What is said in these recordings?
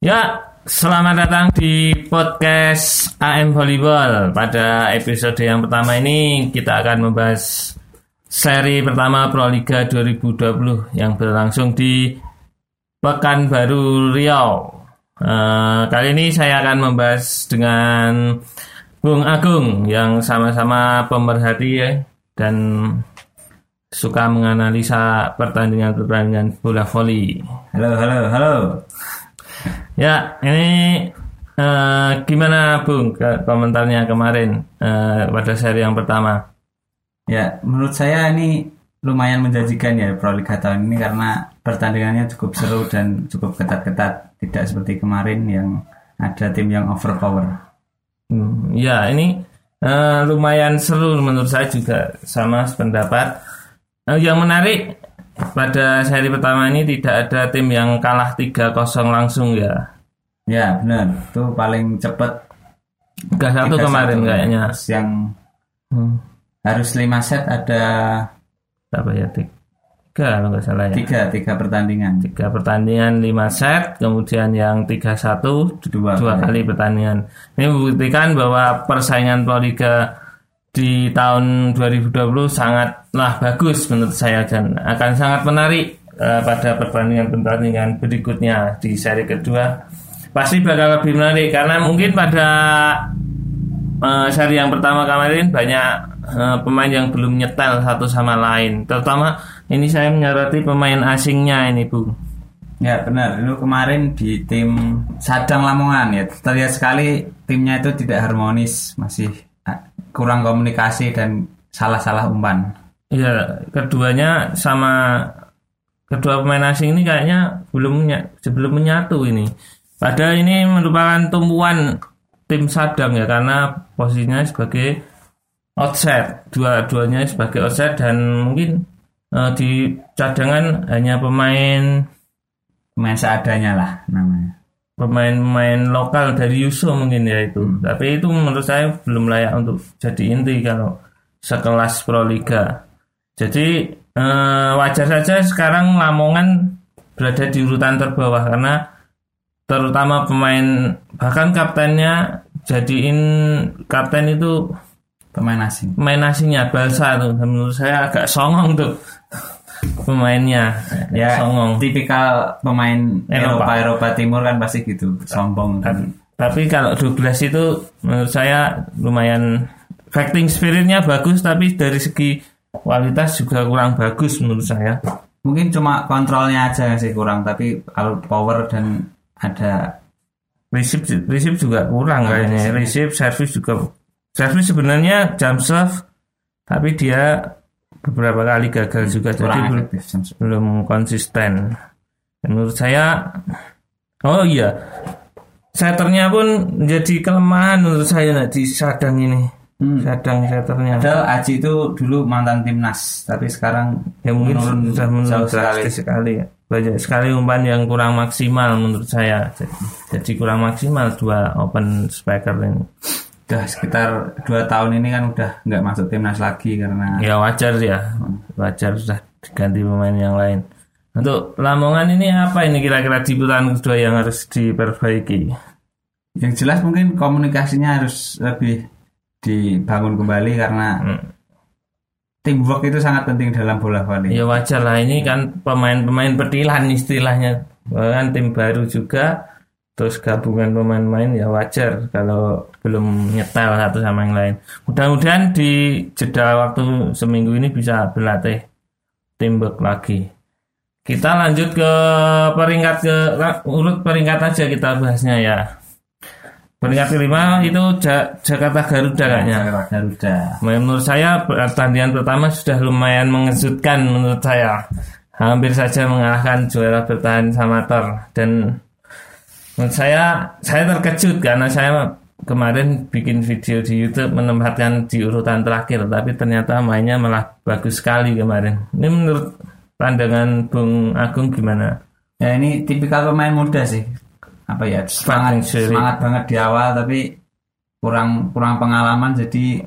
Ya, selamat datang di podcast AM Volleyball. Pada episode yang pertama ini kita akan membahas seri pertama Proliga 2020 yang berlangsung di Pekanbaru Riau. Uh, kali ini saya akan membahas dengan Bung Agung yang sama-sama pemerhati ya, dan suka menganalisa pertandingan-pertandingan bola voli. Halo, halo, halo. Ya, ini uh, gimana Bung ke komentarnya kemarin uh, pada seri yang pertama? Ya, menurut saya ini lumayan menjanjikan ya Proliga tahun ini karena pertandingannya cukup seru dan cukup ketat-ketat, tidak seperti kemarin yang ada tim yang overpower. Hmm, ya, ini uh, lumayan seru menurut saya juga sama pendapat Nah, yang menarik pada seri pertama ini tidak ada tim yang kalah 3-0 langsung ya. Ya benar, itu paling cepat. 3-1 kemarin kayaknya. Yang hmm. harus 5 set ada apa ya? Tiga kalau nggak salah ya. Tiga, tiga pertandingan. Tiga pertandingan 5 set, kemudian yang 3-1 dua, dua kali pertandingan. Ini membuktikan bahwa persaingan Proliga di tahun 2020 sangatlah bagus menurut saya dan akan sangat menarik uh, pada pertandingan-pertandingan berikutnya di seri kedua. Pasti bakal lebih menarik karena mungkin pada uh, seri yang pertama kemarin banyak uh, pemain yang belum nyetel satu sama lain. Terutama ini saya menyoroti pemain asingnya ini Bu. Ya benar, itu kemarin di tim Sadang Lamongan ya. Terlihat sekali timnya itu tidak harmonis, masih kurang komunikasi dan salah-salah umpan. Iya, keduanya sama kedua pemain asing ini kayaknya belum sebelum menyatu ini. Padahal ini merupakan tumpuan tim Sadang ya karena posisinya sebagai outset, dua-duanya sebagai outset dan mungkin uh, di cadangan hanya pemain pemain seadanya lah namanya pemain-pemain lokal dari Yuso mungkin ya itu. Hmm. Tapi itu menurut saya belum layak untuk jadi inti kalau sekelas Proliga. Jadi eh, wajar saja sekarang Lamongan berada di urutan terbawah karena terutama pemain bahkan kaptennya jadiin kapten itu pemain asing. Pemain asingnya Balsa tuh menurut saya agak songong tuh pemainnya. Ya songong. tipikal pemain Eropa. Eropa Timur kan pasti gitu sombong. Kan tapi kalau Douglas itu menurut saya lumayan fighting spiritnya bagus tapi dari segi kualitas juga kurang bagus menurut saya. Mungkin cuma kontrolnya aja sih kurang tapi kalau power dan ada receive receive juga kurang nah, kayaknya. receive. Service juga service sebenarnya jump serve tapi dia beberapa kali gagal juga jadi belum konsisten. Menurut saya oh iya setternya pun menjadi kelemahan menurut saya nah, di Sadang ini. Hmm. Sadang setternya padahal Aji itu dulu mantan timnas tapi sekarang ya mungkin menurun sudah menurun sekali. sekali ya. Banyak sekali umpan yang kurang maksimal menurut saya. Jadi kurang maksimal dua open spiker ini udah sekitar dua tahun ini kan udah nggak masuk timnas lagi karena ya wajar ya. Wajar sudah diganti pemain yang lain. Untuk Lamongan ini apa ini kira-kira di putaran kedua yang harus diperbaiki? Yang jelas mungkin komunikasinya harus lebih dibangun kembali karena hmm. teamwork itu sangat penting dalam bola voli ya wajar lah. Ini kan pemain-pemain petilan istilahnya. Kan tim baru juga terus gabungan pemain-pemain ya wajar kalau belum nyetel satu sama yang lain. Mudah-mudahan di jeda waktu seminggu ini bisa berlatih teamwork lagi. Kita lanjut ke peringkat ke urut peringkat aja kita bahasnya ya. Peringkat kelima itu Jakarta Garuda kayaknya. Jakarta Garuda. Menurut saya pertandingan pertama sudah lumayan mengejutkan menurut saya. Hampir saja mengalahkan juara bertahan Samator dan Menurut saya, saya terkejut karena saya kemarin bikin video di YouTube menempatkan di urutan terakhir, tapi ternyata mainnya malah bagus sekali kemarin. Ini menurut pandangan Bung Agung gimana? Ya ini tipikal pemain muda sih. Apa ya semangat semangat banget di awal tapi kurang kurang pengalaman jadi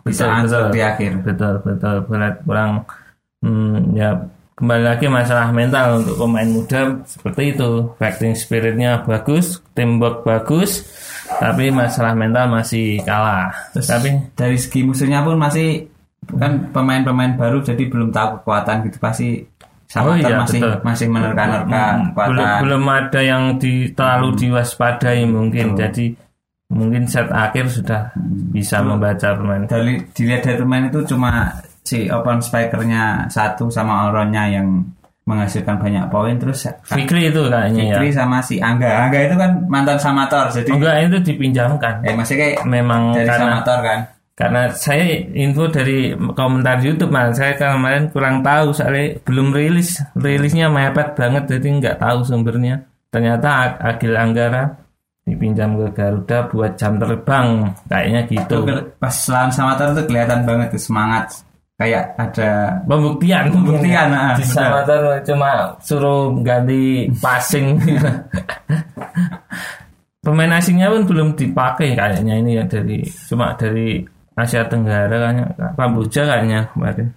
bisa betul, di akhir. Betul betul berat kurang hmm, ya kembali lagi masalah mental untuk pemain muda seperti itu. Fighting spiritnya bagus teamwork bagus tapi masalah mental masih kalah. Terus tapi dari segi musuhnya pun masih kan pemain-pemain baru jadi belum tahu kekuatan gitu pasti Oh sama iya, masih betul. masih menerka-nerka belum kekuatan. belum ada yang di, terlalu diwaspadai mungkin. Jadi mungkin set akhir sudah bisa membaca pemain. Dari dilihat dari pemain itu cuma si open spikernya satu sama Auronnya yang menghasilkan banyak poin terus Fikri itu kayaknya ya. Fikri sama si Angga. Angga itu kan mantan Samator jadi enggak itu dipinjamkan. Eh masih kayak memang dari karena Samator kan. karena saya info dari komentar YouTube mas. Saya kemarin kurang tahu soalnya belum rilis. Rilisnya mepet banget jadi nggak tahu sumbernya. Ternyata Ag- Agil Anggara dipinjam ke Garuda buat jam terbang. Kayaknya gitu. Pas lawan Samator itu kelihatan banget tuh semangat kayak ada pembuktian. Pembuktian, ah, di benar. Samator cuma suruh ganti passing. Pemain asingnya pun belum dipakai kayaknya ini ya dari cuma dari Asia Tenggara kayaknya Kamboja kayaknya kemarin.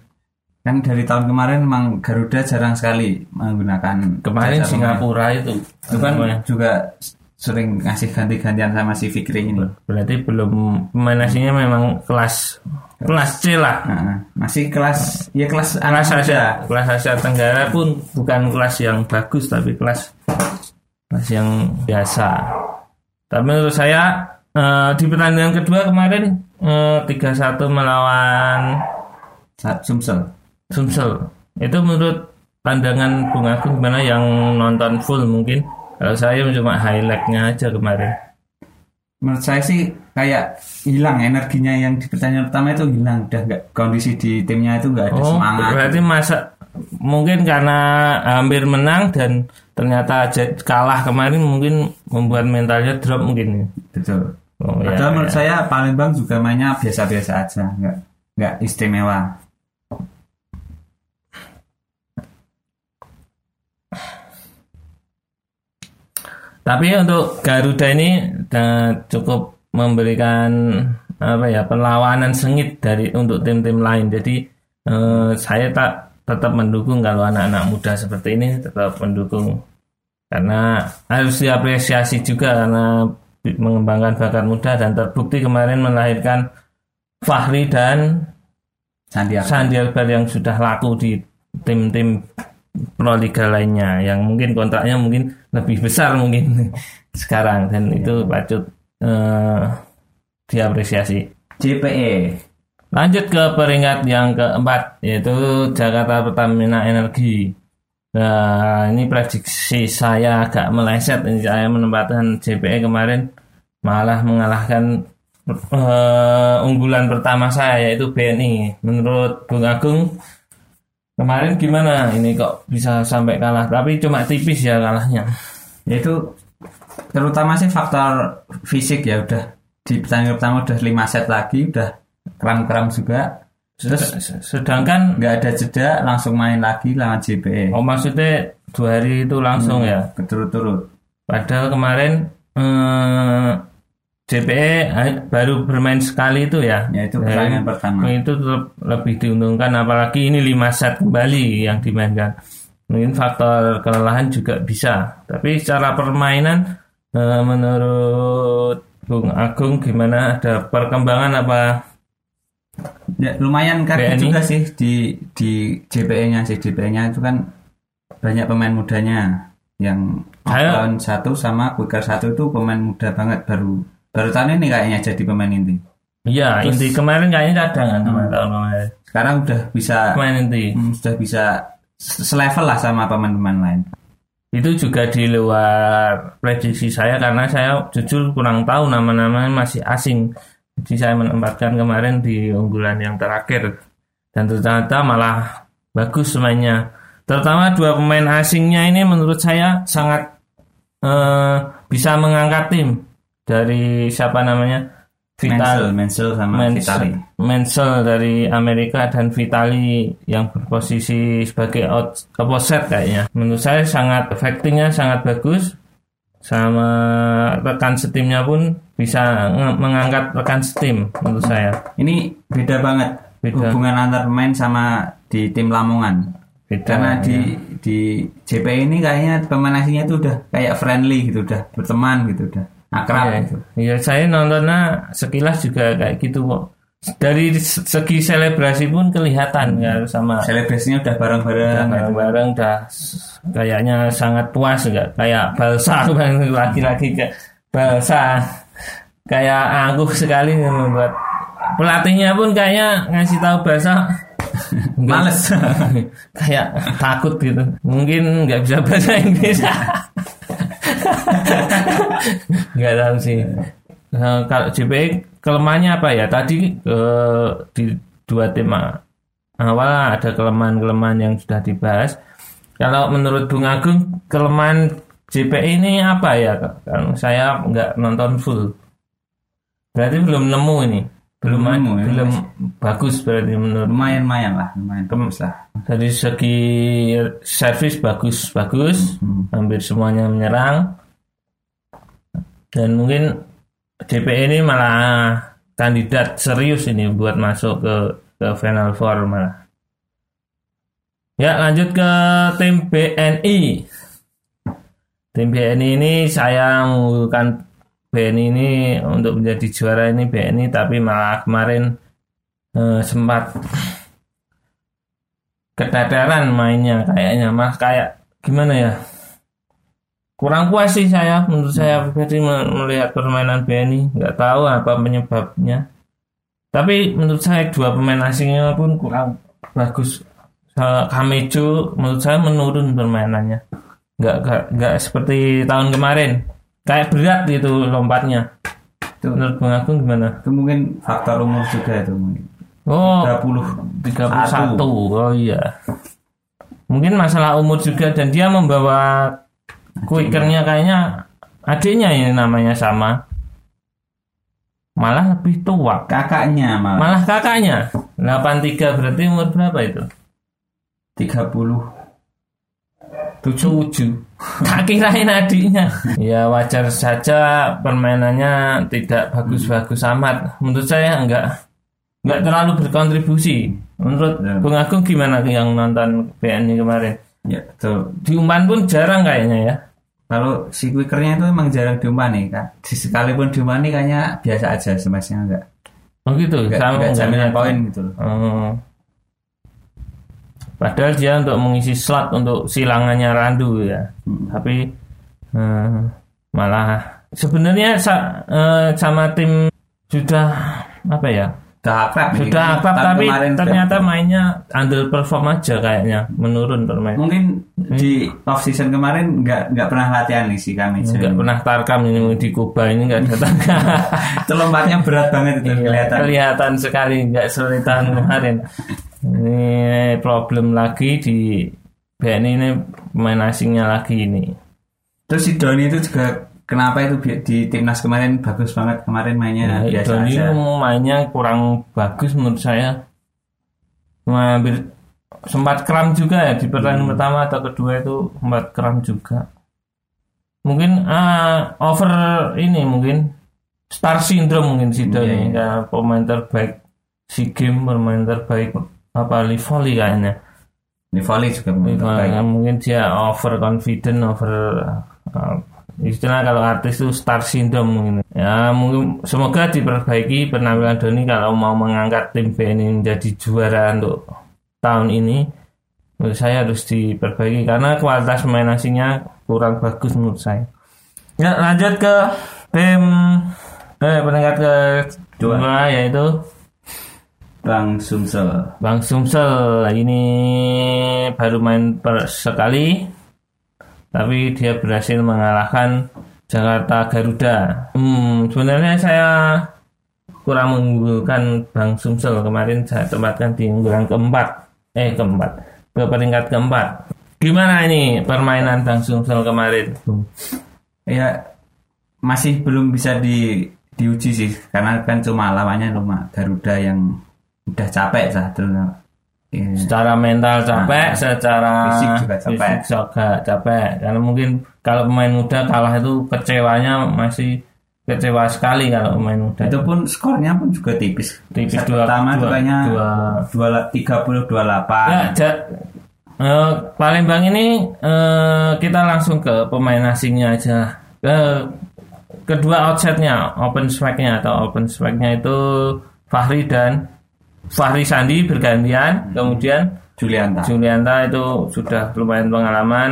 Kan dari tahun kemarin memang Garuda jarang sekali menggunakan kemarin Singapura itu itu kan juga sering ngasih ganti-gantian sama si Fikri ini. Berarti belum pemain asingnya memang kelas kelas C lah. Nah, masih kelas ya kelas kelas anak Asia muda. kelas Asia Tenggara pun bukan kelas yang bagus tapi kelas kelas yang biasa. Tapi menurut saya eh, di pertandingan kedua kemarin eh, 3-1 melawan Saat Sumsel. Sumsel. Itu menurut pandangan Bung Agung gimana? Yang nonton full mungkin kalau saya cuma highlightnya aja kemarin. Menurut saya sih kayak hilang energinya yang di pertandingan pertama itu hilang. Udah nggak kondisi di timnya itu nggak ada Oh, semangat. berarti masa mungkin karena hampir menang dan ternyata kalah kemarin mungkin membuat mentalnya drop mungkin. betul. Oh, ya, menurut ya. saya Palembang juga mainnya biasa-biasa aja nggak nggak istimewa Tapi untuk Garuda ini eh, cukup memberikan apa ya perlawanan sengit dari untuk tim-tim lain. Jadi eh, saya tak tetap mendukung kalau anak-anak muda seperti ini tetap mendukung karena harus diapresiasi juga karena mengembangkan bakat muda dan terbukti kemarin melahirkan Fahri dan Sandiaga Sandi Akbar yang sudah laku di tim-tim Proliga lainnya yang mungkin kontraknya mungkin lebih besar mungkin sekarang dan itu patut eh, diapresiasi. JPE Lanjut ke peringkat yang keempat yaitu Jakarta Pertamina Energi. Nah, ini prediksi saya agak meleset. Ini saya menempatkan JPE kemarin malah mengalahkan eh, unggulan pertama saya yaitu BNI. Menurut Bung Agung kemarin gimana? Ini kok bisa sampai kalah? Tapi cuma tipis ya kalahnya. yaitu terutama sih faktor fisik ya udah di pertandingan pertama udah 5 set lagi udah kram-kram juga terus Sedangkan nggak ada jeda langsung main lagi lawan JPE oh maksudnya dua hari itu langsung ya? berturut-turut Padahal kemarin eh, JPE eh, baru bermain sekali itu ya. yaitu Dan pertandingan pertama Itu tetap lebih diuntungkan apalagi ini 5 set kembali yang dimainkan. Mungkin faktor kelelahan juga bisa. Tapi secara permainan eh, menurut Bung Agung gimana ada perkembangan apa ya, lumayan kaget BNI? juga sih di di JPE-nya sih JPE-nya itu kan banyak pemain mudanya yang tahun satu sama Quicker satu itu pemain muda banget baru baru tahun ini kayaknya jadi pemain inti Iya, inti kemarin kayaknya cadangan teman tahun kemarin. sekarang udah bisa Pemain inti. hmm, sudah bisa se- selevel lah sama pemain-pemain lain Itu juga di luar prediksi saya karena saya jujur kurang tahu nama-namanya masih asing. Jadi saya menempatkan kemarin di unggulan yang terakhir dan ternyata malah bagus mainnya. Terutama dua pemain asingnya ini menurut saya sangat eh, bisa mengangkat tim dari siapa namanya Vital Menzel sama Vitali. Mensel dari Amerika dan Vitali yang berposisi sebagai out opposite kayaknya. Menurut saya sangat effectingnya sangat bagus sama rekan setimnya pun bisa mengangkat rekan setim menurut saya. Ini beda banget Beda. hubungan antar pemain sama di tim Lamongan. Beda, Karena ya. di di JP ini kayaknya pemain asingnya itu udah kayak friendly gitu, udah berteman gitu, udah akrab Iya, gitu. Iya, saya nontonnya sekilas juga kayak gitu kok. Dari segi selebrasi pun kelihatan ya sama Selebrasinya udah bareng-bareng. gitu. bareng-bareng dah kayaknya sangat puas enggak kayak balsa lagi-lagi ke balsa kayak angkuh sekali membuat pelatihnya pun kayaknya ngasih tahu bahasa Males. kayak takut gitu mungkin nggak bisa bahasa Inggris nggak tahu sih. Nah, kalau JPI kelemahannya apa ya? Tadi eh, di dua tema. Awal ada kelemahan-kelemahan yang sudah dibahas. Kalau menurut Bung Agung kelemahan JPI ini apa ya kan saya nggak nonton full. Berarti belum nemu ini belum nemu, ya, belum. bagus berarti menurut Lumayan-lumayan lah, lumayan bagus lah. dari segi servis bagus bagus. Hampir semuanya menyerang. Dan mungkin DP ini malah kandidat serius ini buat masuk ke ke final four malah. Ya lanjut ke tim BNI tim BNI ini saya mengunggulkan BNI ini untuk menjadi juara ini BNI tapi malah kemarin eh, sempat keteteran mainnya kayaknya. Mas kayak gimana ya? Kurang puas sih saya menurut saya pribadi me- melihat permainan BNI nggak tahu apa penyebabnya. Tapi menurut saya dua pemain asingnya pun kurang bagus. Sa- Kamejo menurut saya menurun permainannya. Nggak nggak seperti tahun kemarin kayak berat gitu lompatnya. Itu, menurut Bang Agung gimana? Itu mungkin faktor umur juga itu mungkin. oh 30 31 oh iya. Mungkin masalah umur juga dan dia membawa quickernya kayaknya adiknya ini namanya sama. Malah lebih tua. Kakaknya malah. Malah kakaknya. 83 berarti umur berapa itu? 30 tujuh tak kirain adiknya. Ya wajar saja permainannya tidak bagus-bagus amat. Menurut saya enggak enggak terlalu berkontribusi. Menurut Ya. Bung Agung gimana yang nonton BNI kemarin? Ya betul. Diumpan pun jarang kayaknya ya. Kalau si quickernya itu emang jarang diumani kan sekalipun diumani kayaknya biasa aja smashnya enggak. Oh gitu? Enggak, sama enggak jaminan poin gitu loh. Oh. Padahal dia untuk mengisi slot untuk silangannya Randu ya. Hmm. tapi eh, malah sebenarnya sa- eh, sama tim sudah apa ya udah akrab sudah akrab tapi kemarin ternyata udah- mainnya underperform aja kayaknya menurun permain. Mungkin di off season kemarin nggak nggak pernah latihan nih si kami nggak pernah tarkam ini di Kuba ini nggak ada tarkam lompatnya berat banget itu kelihatan. kelihatan sekali nggak tahun kemarin ini problem lagi di BNI ini pemain asingnya lagi ini. Terus si Doni itu juga kenapa itu di timnas kemarin bagus banget? Kemarin mainnya Ya, biasa Doni aja. mainnya kurang bagus menurut saya. Hampir sempat kram juga ya di pertandingan pertama atau kedua itu sempat kram juga. Mungkin ah, over ini mungkin star syndrome mungkin si Doni. Iya, ya, pemain terbaik si game pemain terbaik apa Livoli kayaknya. Di volley juga. Nah, mungkin dia over confident over uh, istilah kalau artis itu star syndrome mungkin. Ya mungkin semoga diperbaiki penampilan Doni kalau mau mengangkat tim BNI menjadi juara untuk tahun ini. Menurut saya harus diperbaiki karena kualitas pemain asingnya kurang bagus menurut saya. Ya lanjut ke tim eh peringkat ke dua. yaitu Bang Sumsel Bang Sumsel ini baru main per sekali tapi dia berhasil mengalahkan Jakarta Garuda. Hmm, sebenarnya saya kurang mengunggulkan Bang Sumsel kemarin saya tempatkan di unggulan keempat, eh keempat ke peringkat keempat. Gimana ini permainan Bang Sumsel kemarin? Ya masih belum bisa di diuji sih karena kan cuma lawannya cuma Garuda yang udah capek satu ya, secara mental capek, secara Fisik juga capek. fisik juga capek. Karena mungkin kalau pemain muda kalah itu kecewanya masih kecewa sekali kalau pemain muda. itu pun skornya pun juga tipis Tipis Set dua- pertama dua- kayaknya dua- dua tiga puluh dua Ya, delapan ja- Eh, Palembang ini eh, kita langsung ke pemain asingnya aja. Eh, kedua outsetnya, open spec-nya atau open spec-nya itu Fahri dan Fahri Sandi bergantian. Kemudian Julianta. Julianta itu sudah lumayan pengalaman.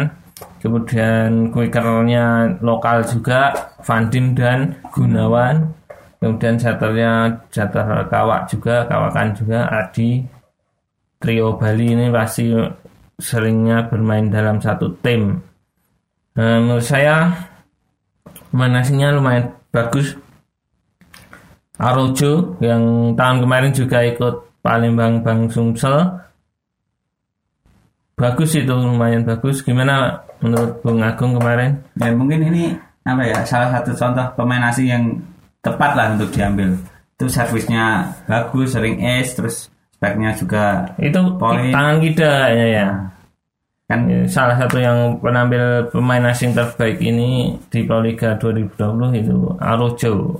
Kemudian quickernya lokal juga, Vandim dan Gunawan. Kemudian setternya setter Kawak juga, Kawakan juga, Adi. Trio Bali ini pasti seringnya bermain dalam satu tim. Nah, menurut saya manasnya lumayan bagus. Arojo yang tahun kemarin juga ikut Palembang Bang Sumsel bagus itu lumayan bagus. Gimana menurut Bung Agung kemarin? Ya mungkin ini apa ya salah satu contoh pemain asing yang tepat lah untuk diambil. Itu servisnya bagus, sering ace, terus speknya juga itu Poin. tangan kita ya ya. Kan? Ya, salah satu yang penampil pemain asing terbaik ini di Proliga 2020 itu Arojo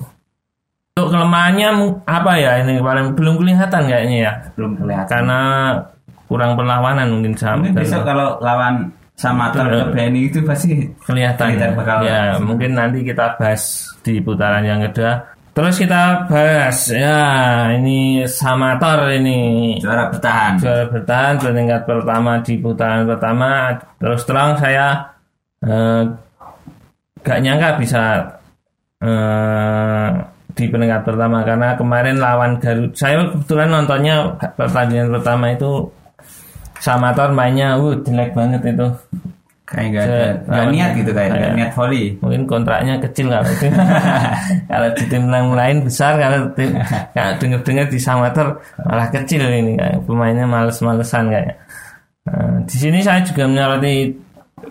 untuk kelemahannya apa ya ini paling belum kelihatan kayaknya ya? Belum kelihatan. karena kurang perlawanan mungkin sama Mungkin besok kalau lawan sama BNI itu pasti kelihatan Kelihatan ya. bakal- ya mungkin nanti kita bahas di putaran yang kedua. Terus kita bahas ya ini Samator ini. Juara bertahan. juara bertahan peringkat pertama di putaran pertama. Terus terang saya eh, gak nyangka bisa eh, di peringkat pertama karena kemarin lawan Garut. Saya kebetulan nontonnya pertandingan pertama itu Samator mainnya uh jelek banget itu. Kayak nggak ada, nggak niat gitu kayak Kayak- niat volley. mungkin kontraknya kecil kalau itu. Kalau di tim yang lain besar kalau tim kalau dengar-dengar di Samator malah kecil ini kayak pemainnya males-malesan kayak. Nah, di sini saya juga menyoroti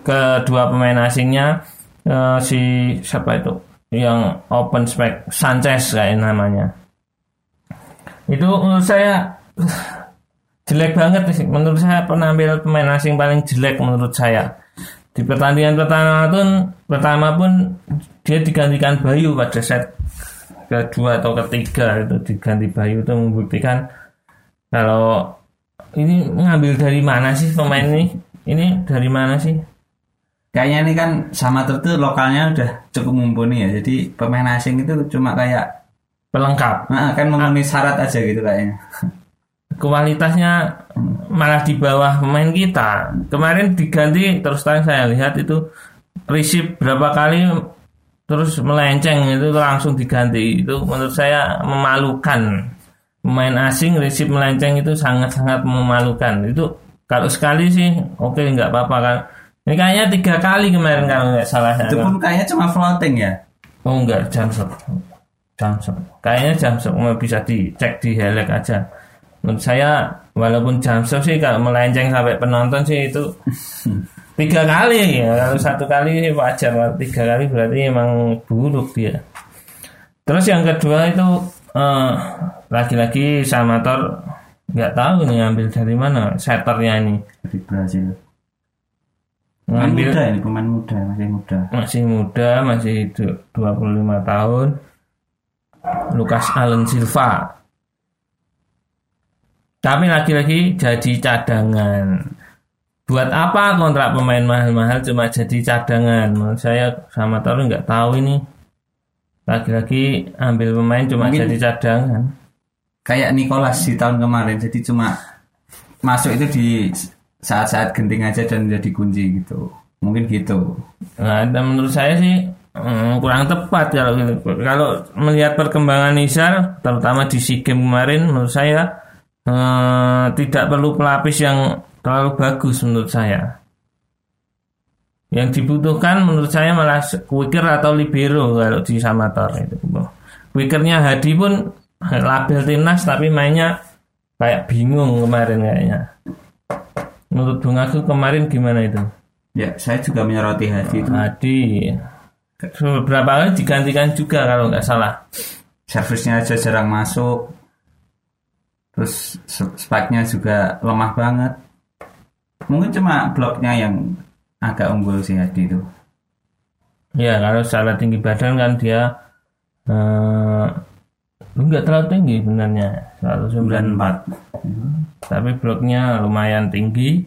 kedua pemain asingnya eh, si siapa itu yang open spec Sanchez kayak namanya. Itu menurut saya jelek banget sih. Menurut saya penampil pemain asing paling jelek menurut saya. Di pertandingan pertama pun pertama pun dia digantikan Bayu pada set kedua atau ketiga itu diganti Bayu itu membuktikan kalau ini ngambil dari mana sih pemain ini? Ini dari mana sih Kayaknya ini kan sama tuh lokalnya udah cukup mumpuni ya. Jadi pemain asing itu cuma kayak pelengkap. Nah, kan memenuhi syarat aja gitu kayaknya. kualitasnya malah di bawah pemain kita. Kemarin diganti terus terang saya lihat itu receive berapa kali terus melenceng itu langsung diganti. Itu menurut saya memalukan. Pemain asing receive melenceng itu sangat-sangat memalukan. Itu kalau sekali sih oke nggak apa-apa kan ini kayaknya tiga kali kemarin kalau nggak salah Itu pun kayaknya cuma floating ya. Oh enggak, Jamsok. Jamsok. Kayaknya mau bisa dicek di Helek aja. Menurut saya walaupun Jamsok sih kalau melenceng sampai penonton sih itu tiga kali ya. Kalau satu kali sih wajar, kalau tiga kali berarti emang buruk dia. Terus yang kedua itu eh, lagi-lagi Samator nggak tahu nih ngambil dari mana setternya ini. Dari Brazil. Pemain Ngambil muda ini pemain muda masih muda. masih muda, masih du- 25 tahun. Lukas Allen Silva. Tapi lagi-lagi jadi cadangan. Buat apa kontrak pemain mahal-mahal cuma jadi cadangan? Menurut saya sama tahu nggak tahu ini. Lagi-lagi ambil pemain cuma Mungkin- jadi cadangan. Kayak Nicholas di tahun kemarin. Jadi cuma masuk itu di saat-saat genting aja dan jadi kunci gitu. Mungkin gitu. Nah, dan menurut saya sih hmm, kurang tepat kalau gitu. kalau melihat perkembangan Nizar terutama di SEA Games kemarin menurut saya eh, tidak perlu pelapis yang terlalu bagus menurut saya. Yang dibutuhkan menurut saya malah quicker atau libero kalau di Samator itu. Quickernya Hadi pun label timnas tapi mainnya kayak bingung kemarin kayaknya. Menurut Bung Agus kemarin gimana itu? Ya, saya juga menyoroti Hadi itu. Hadi beberapa kali digantikan juga kalau nggak salah. Servisnya aja jarang masuk. Terus spike-nya juga lemah banget. Mungkin cuma bloknya yang agak unggul sih Hadi itu. Ya kalau secara tinggi badan kan dia eh, nggak terlalu tinggi sebenarnya 194 94. tapi bloknya lumayan tinggi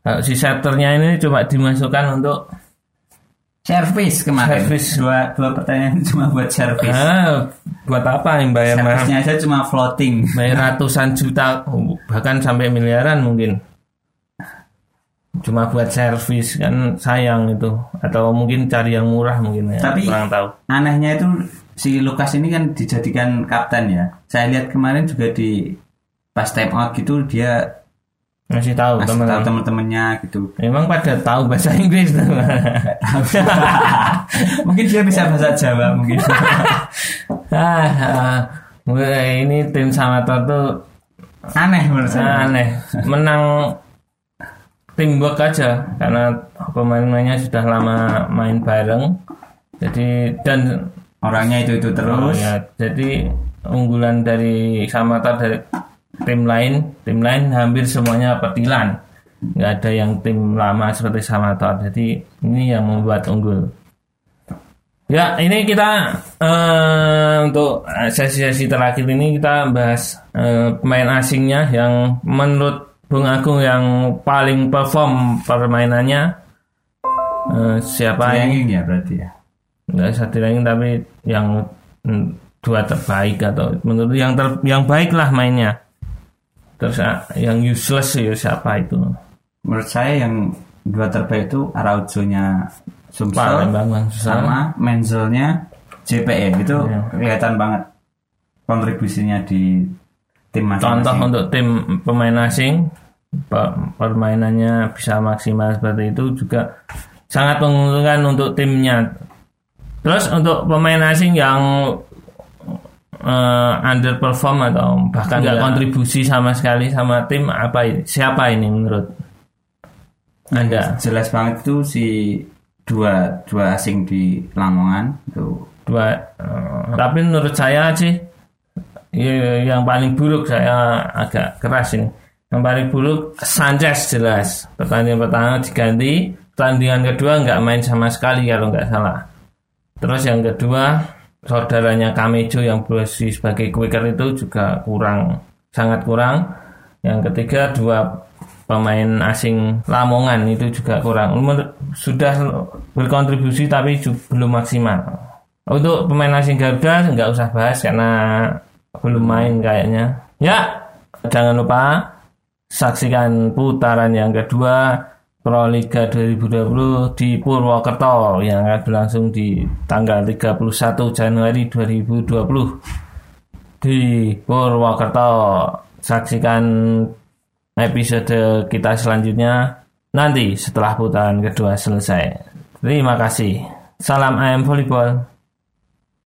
Kalau si setternya ini coba dimasukkan untuk Servis kemarin. Servis. Dua, dua pertanyaan cuma buat servis. ah, buat apa yang bayar mahal? Servisnya aja cuma floating. bayar ratusan juta bahkan sampai miliaran mungkin cuma buat servis kan sayang itu atau mungkin cari yang murah mungkin ya Tapi- kurang tahu Anehnya itu si Lukas ini kan dijadikan kapten ya. Saya lihat kemarin juga di pas time out gitu dia masih tahu ngasih tahu teman-teman teman-temannya gitu. memang pada tahu bahasa Inggris mungkin dia bisa bahasa Jawa mungkin. ah, ah, ini tim Samator tuh Aneh menurut saya. aneh menang teamwork aja karena pemain-pemainnya sudah lama main bareng jadi dan Orangnya itu itu Oh, terus. ya, jadi unggulan dari Samatar dari tim lain, tim lain hampir semuanya petilan. Nggak ada yang tim lama seperti Samatar. Jadi ini yang membuat unggul. Ya, ini kita eh, untuk sesi-sesi terakhir ini kita bahas eh, pemain asingnya yang menurut Bung Agung yang paling perform permainannya Eh, siapa? Bayangin ya berarti ya. Nggak usah dirangin tapi yang dua terbaik atau menurut yang ter, yang baik lah mainnya. Terus ah, yang useless ya siapa itu? Menurut saya yang dua terbaik itu Araujo-nya Sumsel sama Menzelnya JPE itu Iya. kelihatan banget kontribusinya di tim masing-masing. contoh untuk tim pemain asing pe- permainannya bisa maksimal seperti itu juga sangat menguntungkan untuk timnya terus untuk pemain asing yang eh, underperform atau bahkan nggak Iya. kontribusi sama sekali sama tim apa ini? siapa ini menurut anda? Jelas banget itu si dua dua asing di Lamongan itu. Dua eh, tapi menurut saya sih ya, yang paling buruk saya agak keras ini. Yang paling buruk Sanchez jelas. Pertandingan pertama diganti pertandingan kedua nggak main sama sekali kalau nggak salah terus yang kedua saudaranya Kamejo yang berusia sebagai quicker itu juga kurang sangat kurang. Yang ketiga dua pemain asing Lamongan itu juga kurang. Sudah berkontribusi tapi belum maksimal. Untuk pemain asing Garuda nggak usah bahas karena belum main kayaknya. Ya jangan lupa saksikan putaran yang kedua Pro Liga 2020 di Purwokerto yang akan berlangsung di tanggal 31 Januari 2020 di Purwokerto. Saksikan episode kita selanjutnya nanti setelah putaran kedua selesai. Terima kasih. Salam ayam volleyball.